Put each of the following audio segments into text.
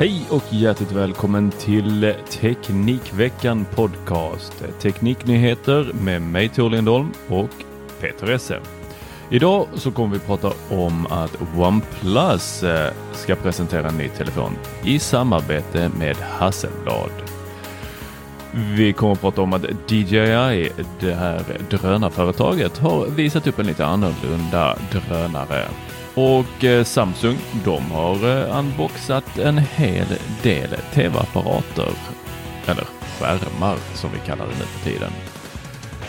Hej och hjärtligt välkommen till Teknikveckan Podcast. Tekniknyheter med mig Tor Lindholm och Peter Esse. Idag så kommer vi prata om att OnePlus eh, ska presentera en ny telefon i samarbete med Hasselblad. Vi kommer att prata om att DJI, det här drönarföretaget, har visat upp en lite annorlunda drönare. Och eh, Samsung, de har eh, unboxat en hel del tv-apparater. Eller skärmar som vi kallar det nu för tiden.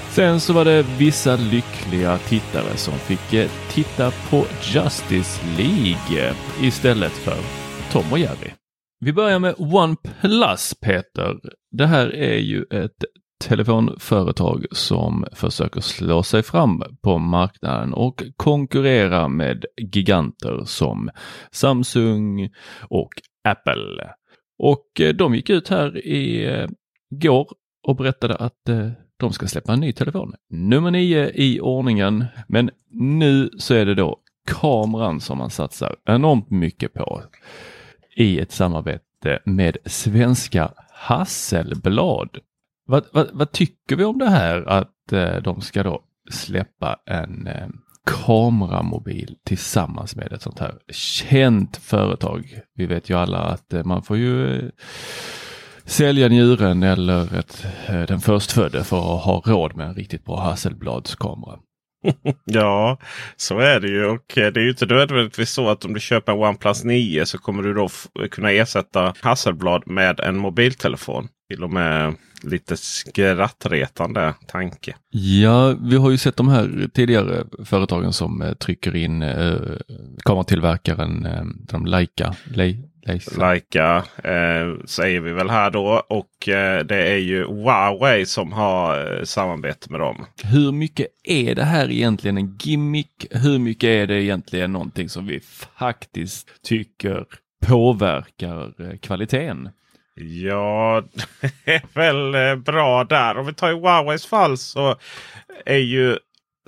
Sen så var det vissa lyckliga tittare som fick eh, titta på Justice League eh, istället för Tom och Jerry. Vi börjar med OnePlus Peter. Det här är ju ett telefonföretag som försöker slå sig fram på marknaden och konkurrera med giganter som Samsung och Apple. Och eh, de gick ut här i eh, går och berättade att eh, de ska släppa en ny telefon. Nummer nio i ordningen. Men nu så är det då kameran som man satsar enormt mycket på i ett samarbete med svenska Hasselblad. Vad, vad, vad, tycker vi om det här att eh, de ska då släppa en eh, kameramobil tillsammans med ett sånt här känt företag? Vi vet ju alla att eh, man får ju eh, sälja njuren eller ett, eh, den förstfödde för att ha råd med en riktigt bra Hasselbladskamera. ja, så är det ju. Och eh, det är ju inte nödvändigtvis så att om du köper en OnePlus 9 så kommer du då kunna ersätta Hasselblad med en mobiltelefon. Till och med lite skrattretande tanke. Ja, vi har ju sett de här tidigare företagen som eh, trycker in eh, kameratillverkaren eh, de Leica. Le Leica eh, säger vi väl här då. Och eh, det är ju Huawei som har eh, samarbete med dem. Hur mycket är det här egentligen en gimmick? Hur mycket är det egentligen någonting som vi faktiskt tycker påverkar eh, kvaliteten? Ja, det är väl eh, bra där. Om vi tar i Huaweis fall så är ju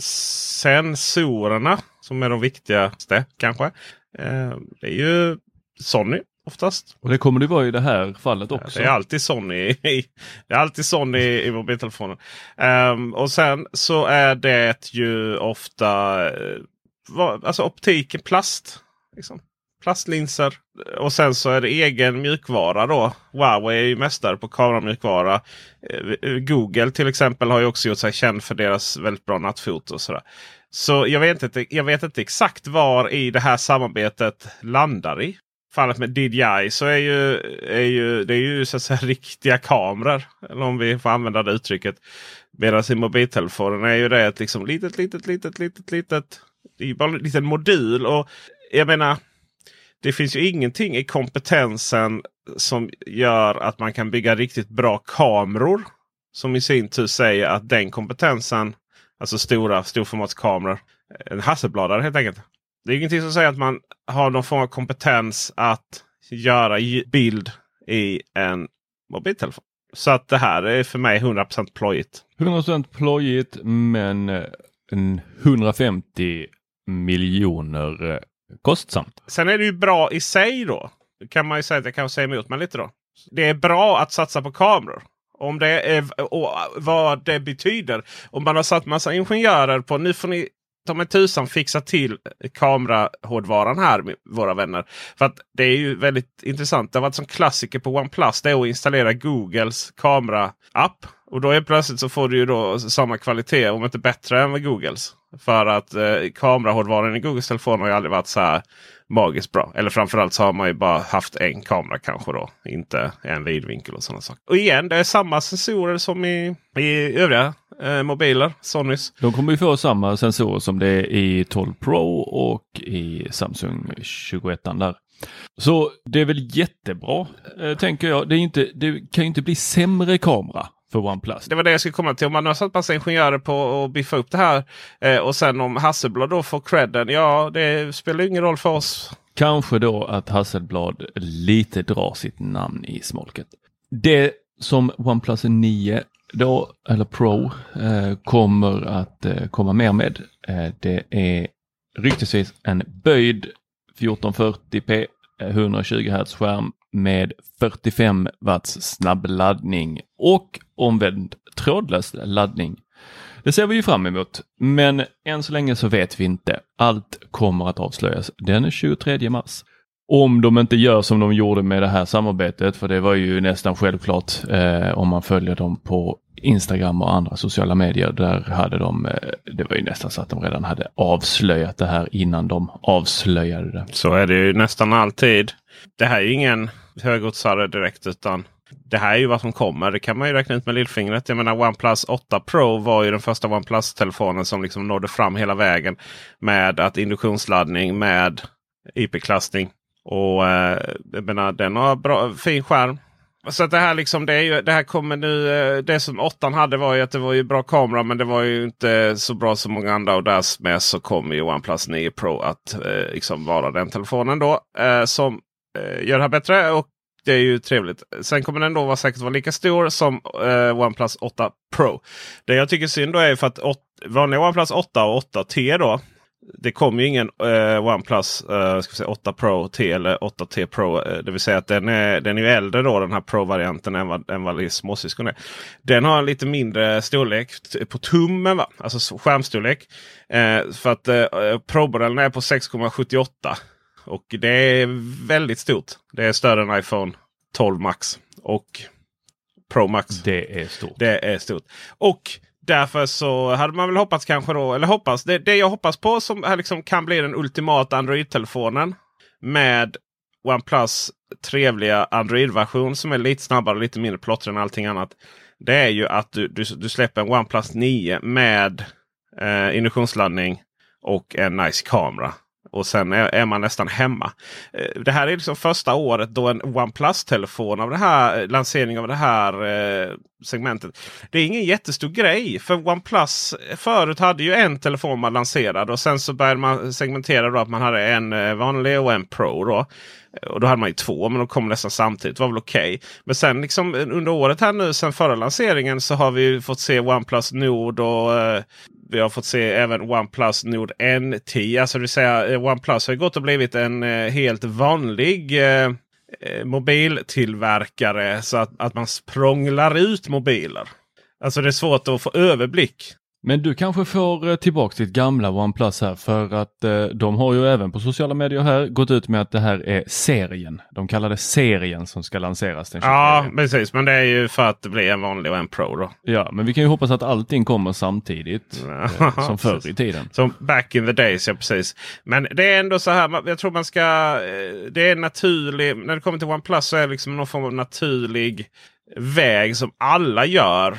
sensorerna som är de viktigaste kanske. Eh, det är ju Sony oftast. Och det kommer det vara i det här fallet också. Det är alltid Sony, det är alltid Sony i mobiltelefonen. Um, och sen så är det ju ofta alltså optiken plast. Liksom plastlinser. Och sen så är det egen mjukvara då. Huawei är ju mästare på kameramjukvara. Eh, Google till exempel har ju också gjort sig känd för deras väldigt bra nattfoto. Och sådär. Så jag vet, inte, jag vet inte exakt var i det här samarbetet landar i. Fallet med DJI så är ju, är ju det är ju så att säga riktiga kameror. Eller om vi får använda det uttrycket. Medan i mobiltelefonen är ju det ett liksom litet, litet, litet, litet, litet. Det är bara en liten modul. Och jag menar det finns ju ingenting i kompetensen som gör att man kan bygga riktigt bra kameror. Som i sin tur säger att den kompetensen, alltså stora storformatskameror, en hasselbladare helt enkelt. Det är ingenting som säger att man har någon form av kompetens att göra bild i en mobiltelefon. Så att det här är för mig 100% plojigt. 100% plojigt men eh, en 150 miljoner eh, kostsamt. Sen är det ju bra i sig då. kan man ju säga att jag kan säga emot mig lite då. Det är bra att satsa på kameror. Om det är, och vad det betyder. Om man har satt massa ingenjörer på nu får ni ta mig tusan fixa till kamerahårdvaran här våra vänner. För att det är ju väldigt intressant. Det har varit som klassiker på OnePlus. Det är att installera Googles kamera-app. Och då är plötsligt så får du ju då samma kvalitet om inte bättre än med Googles. För att eh, kamerahårdvaran i Googles telefon har ju aldrig varit så här magiskt bra. Eller framförallt så har man ju bara haft en kamera kanske då. Inte en vidvinkel och sådana saker. Och igen, det är samma sensorer som i, i övriga eh, mobiler. Sonys. De kommer ju få samma sensorer som det är i 12 Pro och i Samsung 21 där. Så det är väl jättebra, eh, tänker jag. Det, är inte, det kan ju inte bli sämre kamera för OnePlus. Det var det jag skulle komma till. Om man har satt massa ingenjörer på att biffa upp det här eh, och sen om Hasselblad då får credden. Ja, det spelar ingen roll för oss. Kanske då att Hasselblad lite drar sitt namn i smolket. Det som OnePlus 9 då, eller Pro, eh, kommer att eh, komma mer med. Eh, det är ryktesvis en böjd 1440p 120 Hz skärm med 45 watts snabbladdning och omvänd trådlös laddning. Det ser vi ju fram emot, men än så länge så vet vi inte. Allt kommer att avslöjas den 23 mars. Om de inte gör som de gjorde med det här samarbetet, för det var ju nästan självklart eh, om man följer dem på Instagram och andra sociala medier. Där hade de, eh, det var ju nästan så att de redan hade avslöjat det här innan de avslöjade det. Så är det ju nästan alltid. Det här är ju ingen högoddsare direkt utan det här är ju vad som kommer. Det kan man ju räkna ut med lillfingret. Jag menar OnePlus 8 Pro var ju den första OnePlus-telefonen som liksom nådde fram hela vägen. Med att induktionsladdning med IP-klassning. Och eh, jag menar, den har bra, fin skärm. Så att det här liksom, det, är ju, det här kommer nu. Eh, det som 8 hade var ju att det var ju bra kamera men det var ju inte så bra som många andra. Och därmed så kommer ju OnePlus 9 Pro att eh, liksom vara den telefonen då. Eh, som eh, gör det här bättre. Och det är ju trevligt. Sen kommer den då vara säkert vara lika stor som eh, OnePlus 8 Pro. Det jag tycker synd då är för att vanliga OnePlus 8 och 8T då det kommer ju ingen eh, OnePlus eh, ska säga 8 Pro T eller 8T Pro. Eh, det vill säga att den är, den är äldre då den här Pro-varianten än vad, än vad småsyskon är. Den har en lite mindre storlek på tummen, va? alltså skärmstorlek. Eh, för att eh, Pro-modellen är på 6,78. Och det är väldigt stort. Det är större än iPhone 12 Max. Och Pro Max. Det är stort. Det är stort. Och Därför så hade man väl hoppats kanske då, eller hoppas, det, det jag hoppas på som här liksom kan bli den ultimata Android-telefonen. Med OnePlus trevliga Android-version som är lite snabbare och lite mindre plottrig än allting annat. Det är ju att du, du, du släpper en OnePlus 9 med eh, induktionsladdning och en nice kamera. Och sen är, är, man nästan hemma. Eh, det här är liksom första året då en OnePlus-telefon av det här eh, lanseringen av det här eh, segmentet. Det är ingen jättestor grej. För OnePlus eh, förut hade ju en telefon man lanserade och sen så började man segmentera då att man hade en vanlig och en Pro. Då. Och då hade man ju två men de kom nästan samtidigt. Det var väl okej. Okay. Men sen liksom eh, under året här nu sen förra lanseringen så har vi fått se OnePlus Nord och eh, vi har fått se även OnePlus Nord N10. Alltså det vill säga eh, OnePlus har gått och blivit en eh, helt vanlig eh, eh, mobiltillverkare. Så att, att man språnglar ut mobiler. Alltså det är svårt att få överblick. Men du kanske får eh, tillbaka ditt gamla OnePlus här för att eh, de har ju även på sociala medier här gått ut med att det här är serien. De kallar det serien som ska lanseras den 23. Ja, precis. Men det är ju för att det blir en vanlig och en Pro då. Ja, men vi kan ju hoppas att allting kommer samtidigt eh, som förr i tiden. Som back in the days, ja precis. Men det är ändå så här, jag tror man ska... Eh, det är naturlig, när det kommer till OnePlus så är det liksom någon form av naturlig väg som alla gör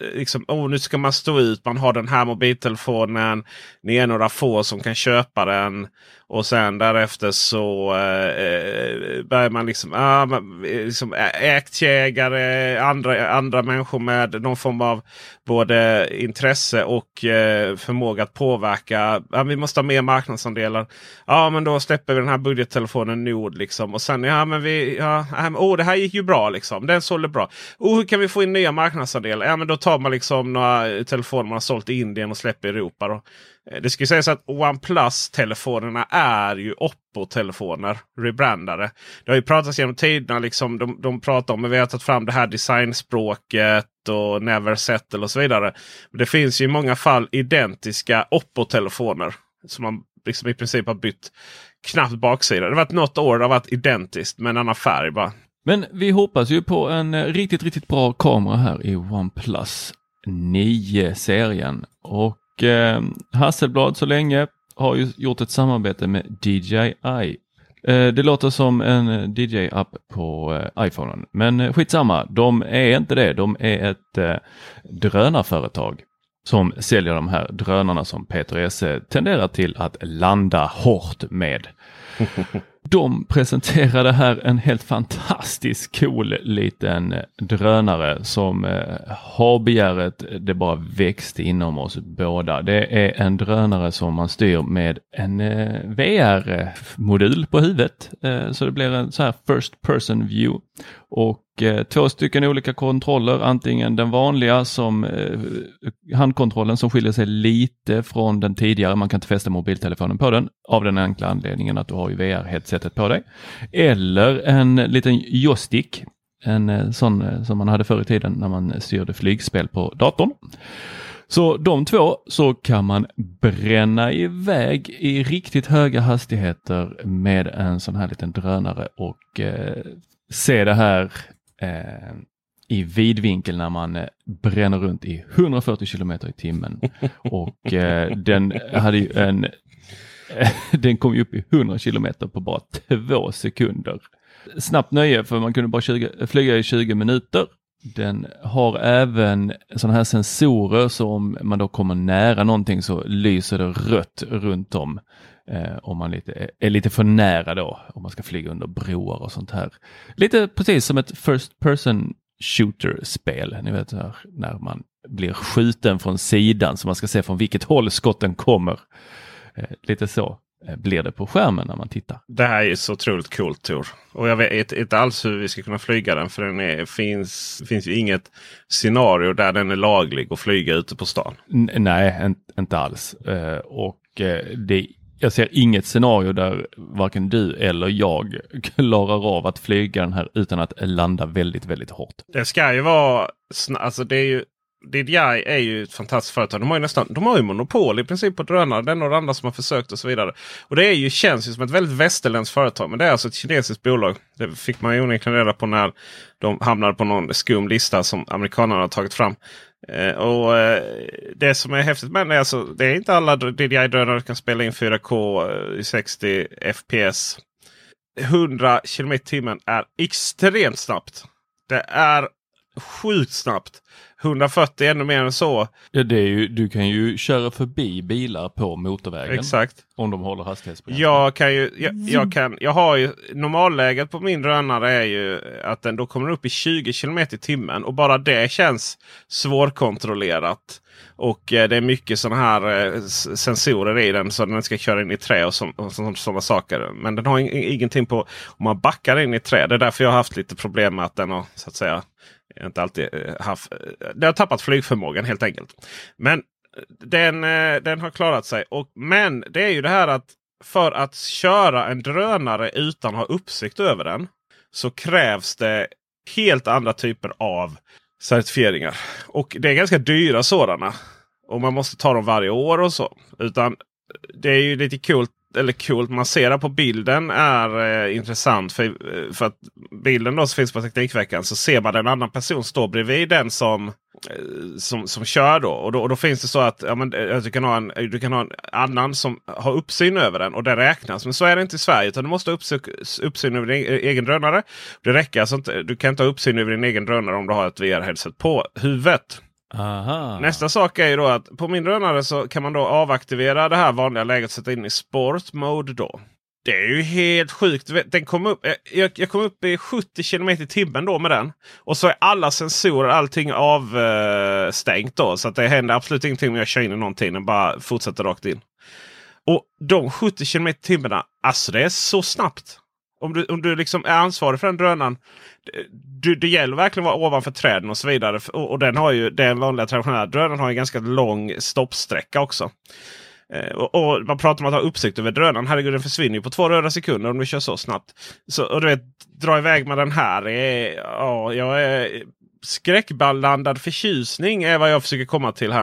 Eh, liksom, oh, nu ska man stå ut. Man har den här mobiltelefonen. Ni är några få som kan köpa den. Och sen därefter så eh, eh, börjar man liksom, ah, man, eh, liksom aktieägare, andra, andra människor med någon form av både intresse och eh, förmåga att påverka. Ah, vi måste ha mer marknadsandelar. Ja, men då släpper vi den här budgettelefonen Nord. Liksom. Och sen, ja men vi, ja, oh, det här gick ju bra liksom. Den sålde bra. Oh, hur kan vi få in nya marknadsandelar? Ja, men då tar man liksom några telefoner man har sålt i Indien och släpper i Europa. Då. Eh, det ska sägas att OnePlus-telefonerna är ju Oppo-telefoner. Rebrandade. Det har ju pratats genom tiderna. Liksom, de, de pratar om att vi har tagit fram det här designspråket och Never Settle och så vidare. Men Det finns ju i många fall identiska Oppo-telefoner. Som man liksom i princip har bytt knappt baksida. Det har varit något år det har varit identiskt med en annan färg bara. Men vi hoppas ju på en eh, riktigt, riktigt bra kamera här i OnePlus 9-serien. Och eh, Hasselblad så länge har ju gjort ett samarbete med DJI. Eh, det låter som en eh, DJ-app på eh, iPhonen, men eh, skitsamma. De är inte det. De är ett eh, drönarföretag som säljer de här drönarna som Peter Esse tenderar till att landa hårt med. De presenterade här en helt fantastisk cool liten drönare som eh, har begäret det bara växte inom oss båda. Det är en drönare som man styr med en eh, VR-modul på huvudet. Eh, så det blir en så här first person view och Eh, två stycken olika kontroller, antingen den vanliga som eh, handkontrollen som skiljer sig lite från den tidigare, man kan inte fästa mobiltelefonen på den av den enkla anledningen att du har ju VR-headsetet på dig. Eller en liten joystick, en eh, sån som man hade förr i tiden när man styrde flygspel på datorn. Så de två så kan man bränna iväg i riktigt höga hastigheter med en sån här liten drönare och eh, se det här eh, i vidvinkel när man eh, bränner runt i 140 kilometer i timmen. Och eh, den hade ju en den kom ju upp i 100 kilometer på bara två sekunder. Snabbt nöje för man kunde bara 20, flyga i 20 minuter. Den har även sådana här sensorer så om man då kommer nära någonting så lyser det rött runt om eh, om man lite, är lite för nära då, om man ska flyga under broar och sånt här. Lite precis som ett first person shooter-spel, ni vet här, när man blir skjuten från sidan så man ska se från vilket håll skotten kommer. Eh, lite så eh, blir det på skärmen när man tittar. Det här är så otroligt coolt Tor. Och jag vet inte alls hur vi ska kunna flyga den. För det finns, finns ju inget scenario där den är laglig att flyga ute på stan. N nej, inte alls. Uh, och uh, det jag ser inget scenario där varken du eller jag klarar av att flyga den här utan att landa väldigt, väldigt hårt. Det ska ju vara, alltså det är ju DJI är ju ett fantastiskt företag. De har ju nästan de har ju monopol i princip på drönare. Det är några andra som har försökt och så vidare. Och det är ju, känns ju som ett väldigt västerländskt företag. Men det är alltså ett kinesiskt bolag. Det fick man ju onekligen reda på när de hamnade på någon skum lista som amerikanerna har tagit fram. Eh, och eh, Det som är häftigt med det är alltså det är inte alla DJI-drönare som kan spela in 4K eh, i 60 FPS. 100 km i timmen är extremt snabbt. Det är sjukt snabbt. 140 ännu mer än så. Ja, det är ju, du kan ju köra förbi bilar på motorvägen. Exakt. Om de håller hastighetsbegränsning. Jag kan ju, jag, jag, kan, jag har ju normalläget på min drönare är ju att den då kommer upp i 20 km i timmen. Och bara det känns svårkontrollerat. Och eh, det är mycket sådana här eh, sensorer i den så den ska köra in i trä och, så, och sådana saker. Men den har ingenting på om man backar in i trä. Det är därför jag har haft lite problem med att den har så att säga inte alltid eh, haft. Eh, det har tappat flygförmågan helt enkelt. Men eh, den, den har klarat sig. Och, men det är ju det här att för att köra en drönare utan att ha uppsikt över den. Så krävs det helt andra typer av certifieringar. Och det är ganska dyra sådana. Och man måste ta dem varje år och så. Utan det är ju lite coolt eller coolt man ser på bilden är eh, intressant. För, eh, för att bilden då som finns på Teknikveckan så ser man en annan person stå bredvid den som, eh, som, som kör. Då. Och, då. och då finns det så att ja, men, eh, du, kan ha en, du kan ha en annan som har uppsyn över den och det räknas. Men så är det inte i Sverige. utan Du måste ha uppsyn, uppsyn över din eh, egen drönare. Det räcker alltså inte. Du kan inte ha uppsyn över din egen drönare om du har ett VR-headset på huvudet. Aha. Nästa sak är ju då att på min drönare så kan man då avaktivera det här vanliga läget och sätta in i sport mode då. Det är ju helt sjukt. Den kom upp, eh, jag, jag kom upp i 70 km i timmen då med den. Och så är alla sensorer, allting avstängt då. Så att det händer absolut ingenting om jag kör in i någonting. Den bara fortsätter rakt in. Och de 70 km i timmen, alltså det är så snabbt. Om du, om du liksom är ansvarig för den drönaren. Det, det gäller verkligen att vara ovanför träden och så vidare. Och, och den har ju, den vanliga traditionella drönaren har en ganska lång stoppsträcka också. Eh, och, och, Man pratar om att ha uppsikt över drönaren. Herregud, den försvinner ju på två röda sekunder om du kör så snabbt. Så, och du vet, dra iväg med den här. Är, ja, jag är skräckblandad förtjusning är vad jag försöker komma till här.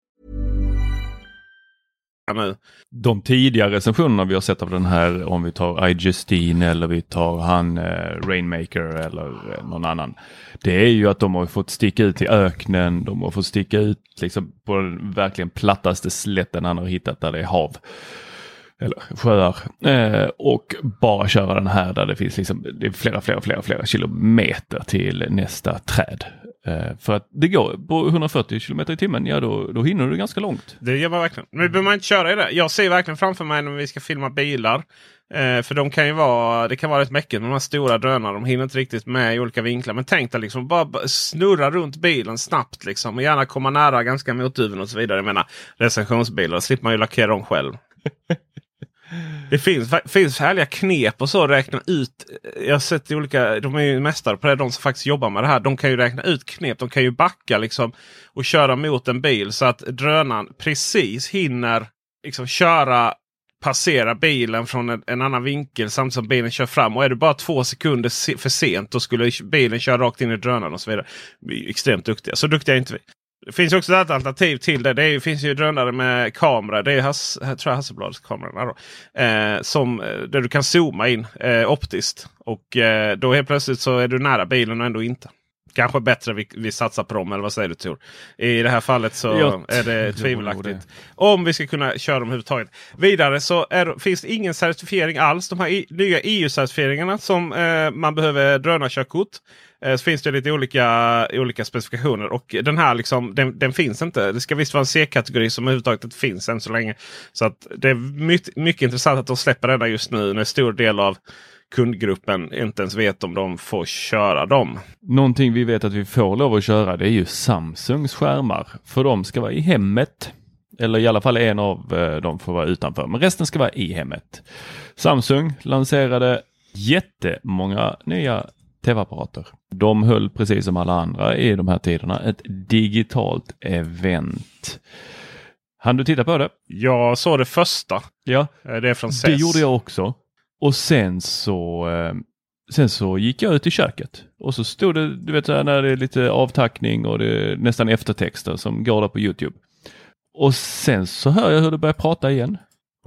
De tidigare recensionerna vi har sett av den här, om vi tar I Justine eller vi tar han eh, Rainmaker eller eh, någon annan. Det är ju att de har fått sticka ut i öknen, de har fått sticka ut liksom på den verkligen plattaste slätten han har hittat där det är hav eller sjöar eh, och bara köra den här där det finns liksom, det är flera, flera, flera, flera kilometer till nästa träd. Eh, för att det går på 140 kilometer i timmen, ja då, då hinner du ganska långt. Det gör man verkligen. Men behöver man inte köra i det. Jag ser verkligen framför mig när vi ska filma bilar. Eh, för de kan ju vara, det kan vara rätt mäckigt med de här stora drönarna. De hinner inte riktigt med i olika vinklar. Men tänk dig liksom bara snurra runt bilen snabbt liksom. Och gärna komma nära ganska motduven och så vidare. Jag menar recensionsbilar, slipper man ju lackera dem själv. Det finns, finns härliga knep och så att räkna ut. Jag har sett olika, de är ju mästare på det, de som faktiskt jobbar med det här. De kan ju räkna ut knep. De kan ju backa liksom och köra mot en bil så att drönaren precis hinner liksom köra passera bilen från en, en, annan vinkel samtidigt som bilen kör fram. Och är det bara två sekunder se, för sent då skulle bilen köra rakt in i drönaren och så vidare. Vi är extremt duktiga. Så duktiga är inte vi. Det finns också ett alternativ till det. Det är, finns ju drönare med kamera. Det är Hass, tror jag Hasselblads kamerorna. Då, eh, som, eh, där du kan zooma in eh, optiskt. Och eh, då helt plötsligt så är du nära bilen och ändå inte. Kanske bättre vi, vi satsar på dem, eller vad säger du Tor? I det här fallet så jag, är det tvivelaktigt. Det. Om vi ska kunna köra dem överhuvudtaget. Vidare så är, finns det ingen certifiering alls. De här i, nya EU-certifieringarna som eh, man behöver drönarkörkort. Eh, så finns det lite olika, olika specifikationer. Och den här liksom, den, den finns inte. Det ska visst vara en C-kategori som överhuvudtaget inte finns än så länge. Så att det är mycket, mycket intressant att de släpper denna just nu. När en stor del av kundgruppen inte ens vet om de får köra dem. Någonting vi vet att vi får lov att köra det är ju Samsungs skärmar. För de ska vara i hemmet. Eller i alla fall en av eh, dem får vara utanför. Men resten ska vara i hemmet. Samsung lanserade jättemånga nya tv-apparater. De höll precis som alla andra i de här tiderna ett digitalt event. Han du titta på det? Jag såg det första. Ja, eh, det är från CES. Det gjorde jag också. Och sen så, eh, sen så gick jag ut i köket och så stod det, du vet när det är lite avtackning och det är nästan eftertexter som går där på Youtube. Och sen så hör jag hur det börjar prata igen.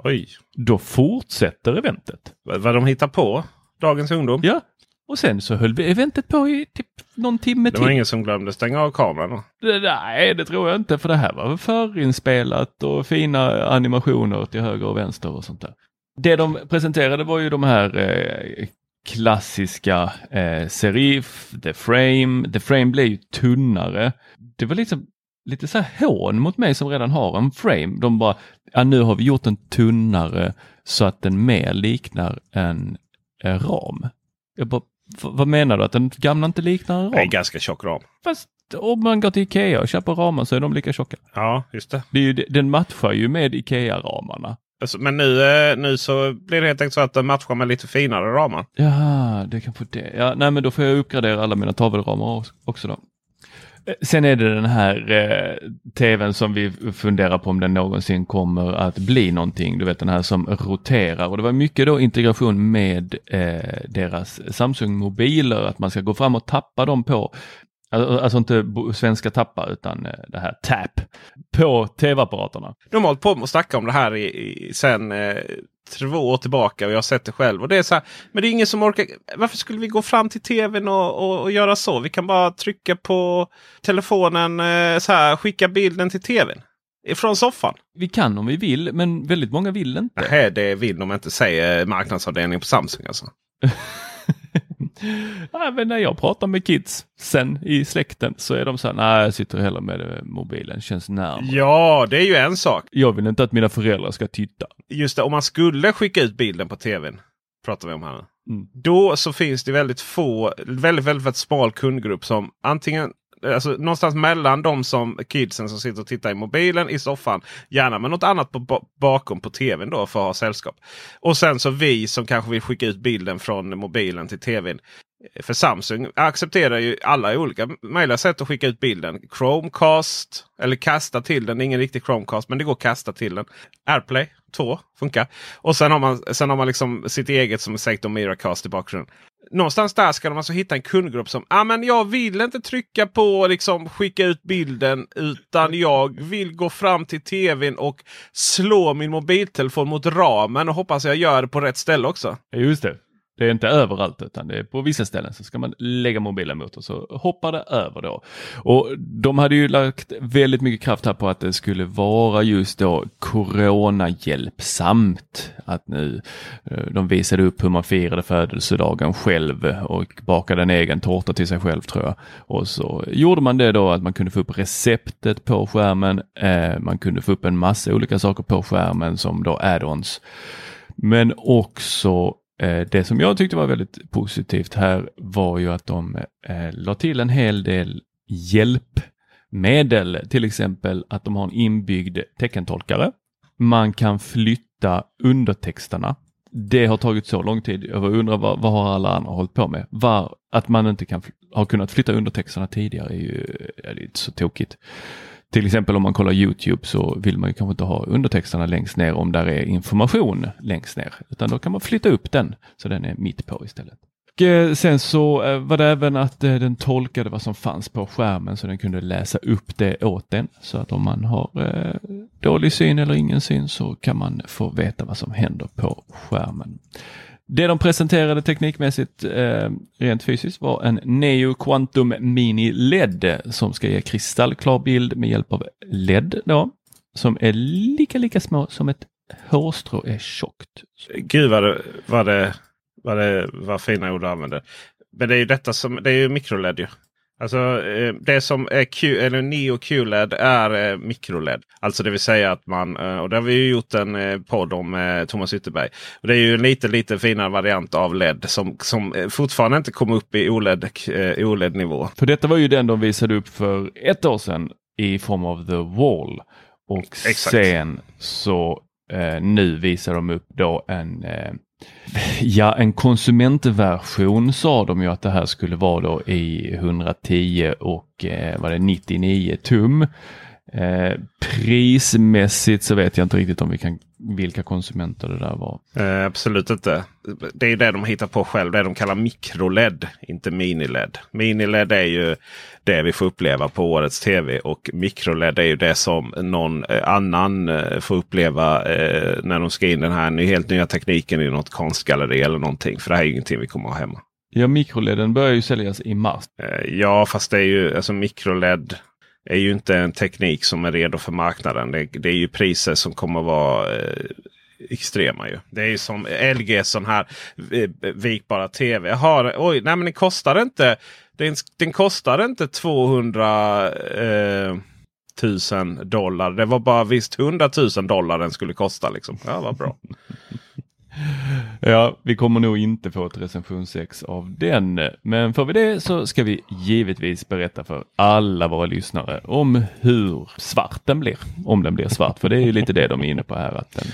Oj! Då fortsätter eventet. Vad de hittar på? Dagens ungdom? Ja. Och sen så höll vi eventet på i typ någon timme till. Det var ingen som glömde stänga av kameran? Det, nej, det tror jag inte för det här var förinspelat och fina animationer till höger och vänster och sånt där. Det de presenterade var ju de här eh, klassiska eh, Serif, The Frame. The Frame blev ju tunnare. Det var liksom lite så här hån mot mig som redan har en frame. De bara, ja, nu har vi gjort den tunnare så att den mer liknar en, en ram. Jag bara, vad menar du? Att den gamla inte liknar en ram? En ganska tjock ram. Fast om man går till Ikea och köper ramar så är de lika tjocka. Ja, just det. det är ju, den matchar ju med Ikea-ramarna. Alltså, men nu, eh, nu så blir det helt enkelt så att den matchar med lite finare ramar. Ja, det kan få det. Ja, nej, men då får jag uppgradera alla mina tavelramar också då. Eh, sen är det den här eh, tvn som vi funderar på om den någonsin kommer att bli någonting. Du vet den här som roterar och det var mycket då integration med eh, deras Samsung-mobiler. Att man ska gå fram och tappa dem på Alltså inte svenska tappa utan eh, det här TAP på tv-apparaterna. De har hållit på att snacka om det här i, i, sen eh, två år tillbaka och jag har sett det själv. Och det är så här, men det är ingen som orkar. Varför skulle vi gå fram till tvn och, och, och göra så? Vi kan bara trycka på telefonen, eh, så här, skicka bilden till tvn. Från soffan. Vi kan om vi vill, men väldigt många vill inte. Nej, det vill de inte, säger marknadsavdelningen på Samsung alltså. men när jag pratar med kids sen i släkten så är de så här, nej jag sitter hellre med mobilen, känns närmare. Ja, det är ju en sak. Jag vill inte att mina föräldrar ska titta. Just det, om man skulle skicka ut bilden på tvn, pratar vi om här mm. Då så finns det väldigt få, väldigt, väldigt, väldigt smal kundgrupp som antingen alltså, någonstans mellan de som kidsen som sitter och tittar i mobilen i soffan. Gärna med något annat på, bakom på tvn då för att ha sällskap. Och sen så vi som kanske vill skicka ut bilden från mobilen till tvn. För Samsung accepterar ju alla olika möjliga sätt att skicka ut bilden. Chromecast eller kasta till den. Ingen riktig Chromecast men det går att kasta till den. AirPlay två funkar. Och sen har man, sen har man liksom sitt eget som sagt Miracast i bakgrunden någonstans där ska de alltså hitta en kundgrupp som ah, men jag vill inte trycka på liksom skicka ut bilden utan jag vill gå fram till tvn och slå min mobiltelefon mot ramen och hoppas jag gör det på rätt ställe också. Just det. Det är inte överallt utan det är på vissa ställen så ska man lägga mobilen mot och så hoppar det över då. Och de hade ju lagt väldigt mycket kraft här på att det skulle vara just då coronahjälpsamt. Att nu eh, de visade upp hur man firade födelsedagen själv och bakade en egen tårta till sig själv tror jag. Och så gjorde man det då att man kunde få upp receptet på skärmen. Eh, man kunde få upp en massa olika saker på skärmen som då add-ons. Men också Eh, det som jag tyckte var väldigt positivt här var ju att de eh, la till en hel del hjälpmedel, till exempel att de har en inbyggd teckentolkare. Man kan flytta undertexterna. Det har tagit så lång tid. Jag undrar vad, vad har alla andra hållit på med? Var, att man inte kan, har kunnat flytta undertexterna tidigare är ju är inte så tokigt. Till exempel om man kollar Youtube så vill man ju kanske inte ha undertexterna längst ner om där är information längst ner. Utan då kan man flytta upp den så den är mitt på istället. Och eh, sen så eh, var det även att eh, den tolkade vad som fanns på skärmen så den kunde läsa upp det åt en. Så att om man har dålig syn eller ingen syn så kan man få veta vad som händer på skärmen. Det de presenterade teknikmässigt eh, rent fysiskt var en Neo Quantum Mini LED som ska ge kristallklar bild med hjälp av LED då, som är lika lika små som ett hårstrå är tjockt. Gud vad det, vad det, vad det vad fina ord du använder. Men det är ju detta som, det är ju mikroled ju. Alltså eh, det som är Q, eller Neo QLED är eh, mikroled. Alltså det vill säga att man, eh, och det har vi ju gjort en podd om Thomas Ytterberg. Och det är ju en lite, lite finare variant av LED som, som fortfarande inte kom upp i OLED, OLED-nivå. För detta var ju den de visade upp för ett år sedan i form av The Wall. Och Exakt. sen så eh, nu visar de upp då en eh, Ja, en konsumentversion sa de ju att det här skulle vara då i 110 och eh, var det 99 tum. Eh, prismässigt så vet jag inte riktigt om vi kan, vilka konsumenter det där var. Eh, absolut inte. Det är det de hittar på själv. Det de kallar mikroled, inte miniled. Miniled är ju det vi får uppleva på årets tv och mikroled är ju det som någon eh, annan eh, får uppleva eh, när de ska in den här helt nya tekniken i något konstgalleri eller någonting. För det här är ingenting vi kommer att ha hemma. Ja, mikroleden börjar ju säljas i mars. Ja, fast det är ju alltså mikroled är ju inte en teknik som är redo för marknaden. Det, det är ju priser som kommer att vara eh, extrema. Ju. Det är ju som LG sån här eh, vikbara tv. Har, oj, nej men den kostar inte. Den, den kostar inte 200 eh, 000 dollar. Det var bara visst 100 000 dollar den skulle kosta. Liksom. Ja, vad bra. Ja, vi kommer nog inte få ett recensionsex av den. Men får vi det så ska vi givetvis berätta för alla våra lyssnare om hur svart den blir. Om den blir svart, för det är ju lite det de är inne på här. att den,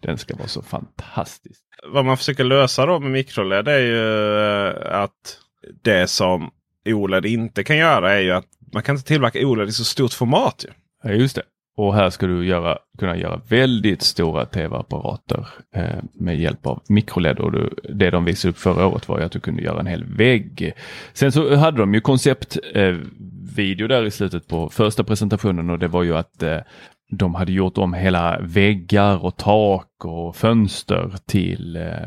den ska vara så fantastisk. Vad man försöker lösa då med mikroled är ju eh, att det som OLED inte kan göra är ju att man kan inte tillverka OLED i så stort format. Ju. Ja, just det. Och här ska du göra, kunna göra väldigt stora tv-apparater eh, med hjälp av mikroled. Och du, det de visade upp förra året var ju att du kunde göra en hel vägg. Sen så hade de ju konceptvideo eh, där i slutet på första presentationen och det var ju att eh, de hade gjort om hela väggar och tak och fönster till eh,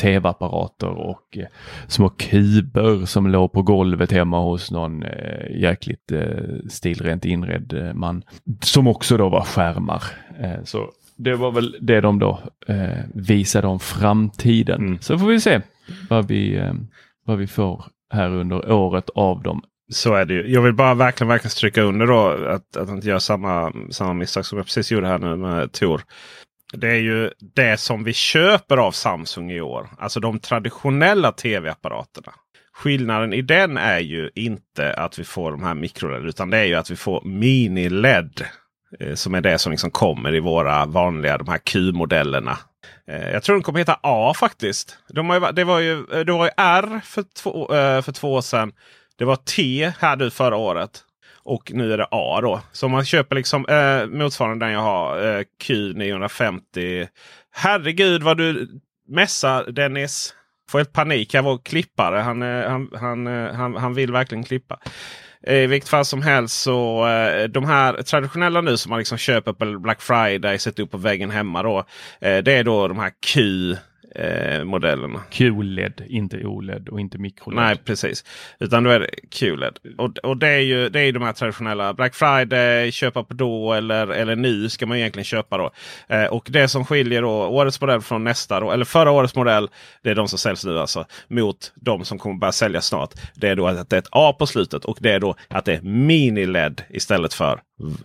tv-apparater och eh, små kuber som låg på golvet hemma hos någon eh, jäkligt eh, stilrent inredd eh, man. Som också då var skärmar. Eh, så det var väl det de då eh, visade om framtiden. Mm. Så får vi se vad vi, vad vi får här under året av dem. Så är det ju. Jag vill bara verkligen, verkligen stryka under då att, att inte göra samma, samma misstag som jag precis gjorde här nu med Tor. Det är ju det som vi köper av Samsung i år. Alltså de traditionella tv-apparaterna. Skillnaden i den är ju inte att vi får de här mikroled utan det är ju att vi får mini-LED. Eh, som är det som liksom kommer i våra vanliga de här Q-modellerna. Eh, jag tror den kommer heta A faktiskt. De har ju, det, var ju, eh, det var ju R för två, eh, för två år sedan. Det var T här nu förra året. Och nu är det A då. Så om man köper liksom eh, motsvarande den jag har. Eh, Q950. Herregud vad du mässar Dennis. Får helt panik. Jag var klippare. Han, eh, han, han, eh, han, han vill verkligen klippa. Eh, I vilket fall som helst så de här traditionella nu som man liksom köper på Black Friday, sätter upp på väggen hemma. då. Det är då de här Q eh, modellerna. QLED, inte OLED och inte mikroled. Nej precis. Utan då är det QLED. Och, och det är ju det är de här traditionella Black Friday, köpa på då eller, eller nu ska man egentligen köpa då. Eh, och det som skiljer då årets modell från nästa då, eller förra årets modell. Det är de som säljs nu alltså. Mot de som kommer börja sälja snart. Det är då att det är ett A på slutet och det är då att det är mini-LED istället för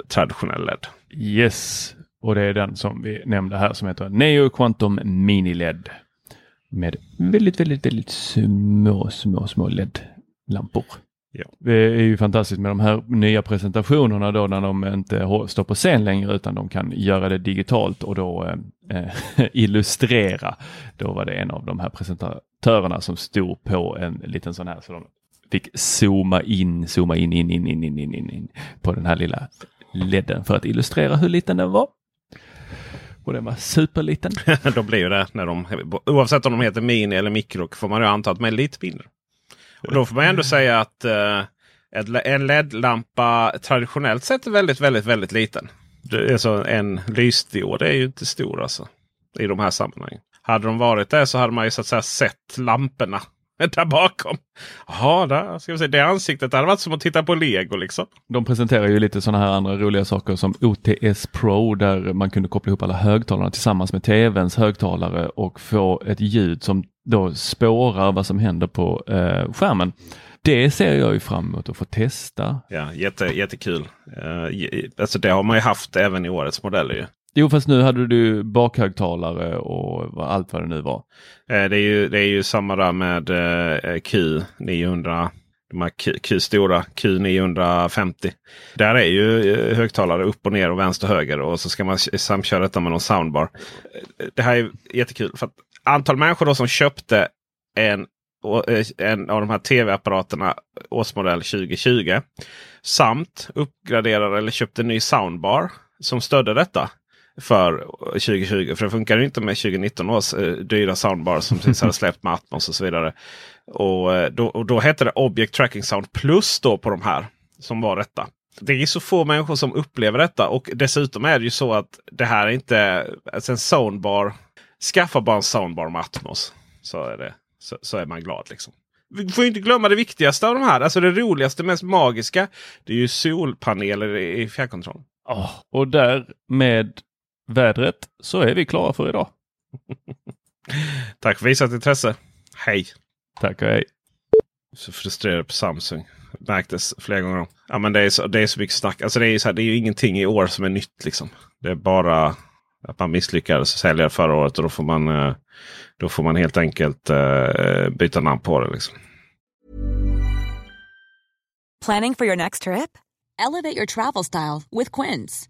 traditionell LED. Yes, och det är den som vi nämnde här som heter Neo Quantum Mini LED. Med väldigt, väldigt, väldigt små, små, små LED-lampor. Ja. Det är ju fantastiskt med de här nya presentationerna då när de inte står på scen längre utan de kan göra det digitalt och då eh, illustrera. Då var det en av de här presentatörerna som stod på en liten sån här så de fick zooma in, zooma in, in, in, in, in, in, in på den här lilla ledden för att illustrera hur liten den var. Och den var superliten. de blir ju det när de, oavsett om de heter mini eller mikro, får man ju anta att de är lite mindre. Och då får man ändå säga att eh, en LED-lampa traditionellt sett är väldigt, väldigt, väldigt liten. Det är så en lysdiod är ju inte stor alltså. I de här sammanhangen. Hade de varit det så hade man ju så att säga sett lamporna där bakom. Jaha, där ska vi se. det ansiktet det hade varit som att titta på lego liksom. De presenterar ju lite sådana här andra roliga saker som OTS Pro där man kunde koppla ihop alla högtalarna tillsammans med tvns högtalare och få ett ljud som då spårar vad som händer på eh, skärmen. Det ser jag ju fram emot att få testa. Ja, jätte, jättekul. Uh, alltså det har man ju haft även i årets modeller. Jo, fast nu hade du bakhögtalare och allt vad det nu var. Eh, det, är ju, det är ju samma där med eh, eh, Q900. De här Q, Q stora Q950. Där är ju högtalare upp och ner och vänster och höger. Och så ska man samköra detta med någon soundbar. Det här är jättekul. för att Antal människor då som köpte en en av de här tv-apparaterna årsmodell 2020. Samt uppgraderade eller köpte en ny soundbar som stödde detta för 2020. För det funkar inte med 2019 års eh, dyra soundbar som precis hade släppt med Atmos och så vidare. Och, eh, då, och då hette det Object Tracking Sound Plus då på de här som var detta. Det är så få människor som upplever detta och dessutom är det ju så att det här är inte alltså en soundbar. Skaffa bara en soundbar med Atmos. Så är, det, så, så är man glad. liksom. Vi får inte glömma det viktigaste av de här. Alltså det roligaste, mest magiska. Det är ju solpaneler i fjärrkontrollen. Oh, och där med vädret så är vi klara för idag. Tack för visat intresse. Hej! Tack och hej! Så frustrerad på Samsung. Märktes flera gånger. Ja, men det, är så, det är så mycket snack. Alltså det, är så här, det är ju ingenting i år som är nytt. Liksom. Det är bara att man misslyckades sälja förra året och då får man, eh, då får man helt enkelt uh, byta namn på det. Liksom. Planning for your next trip? Elevate your travel style with Quince.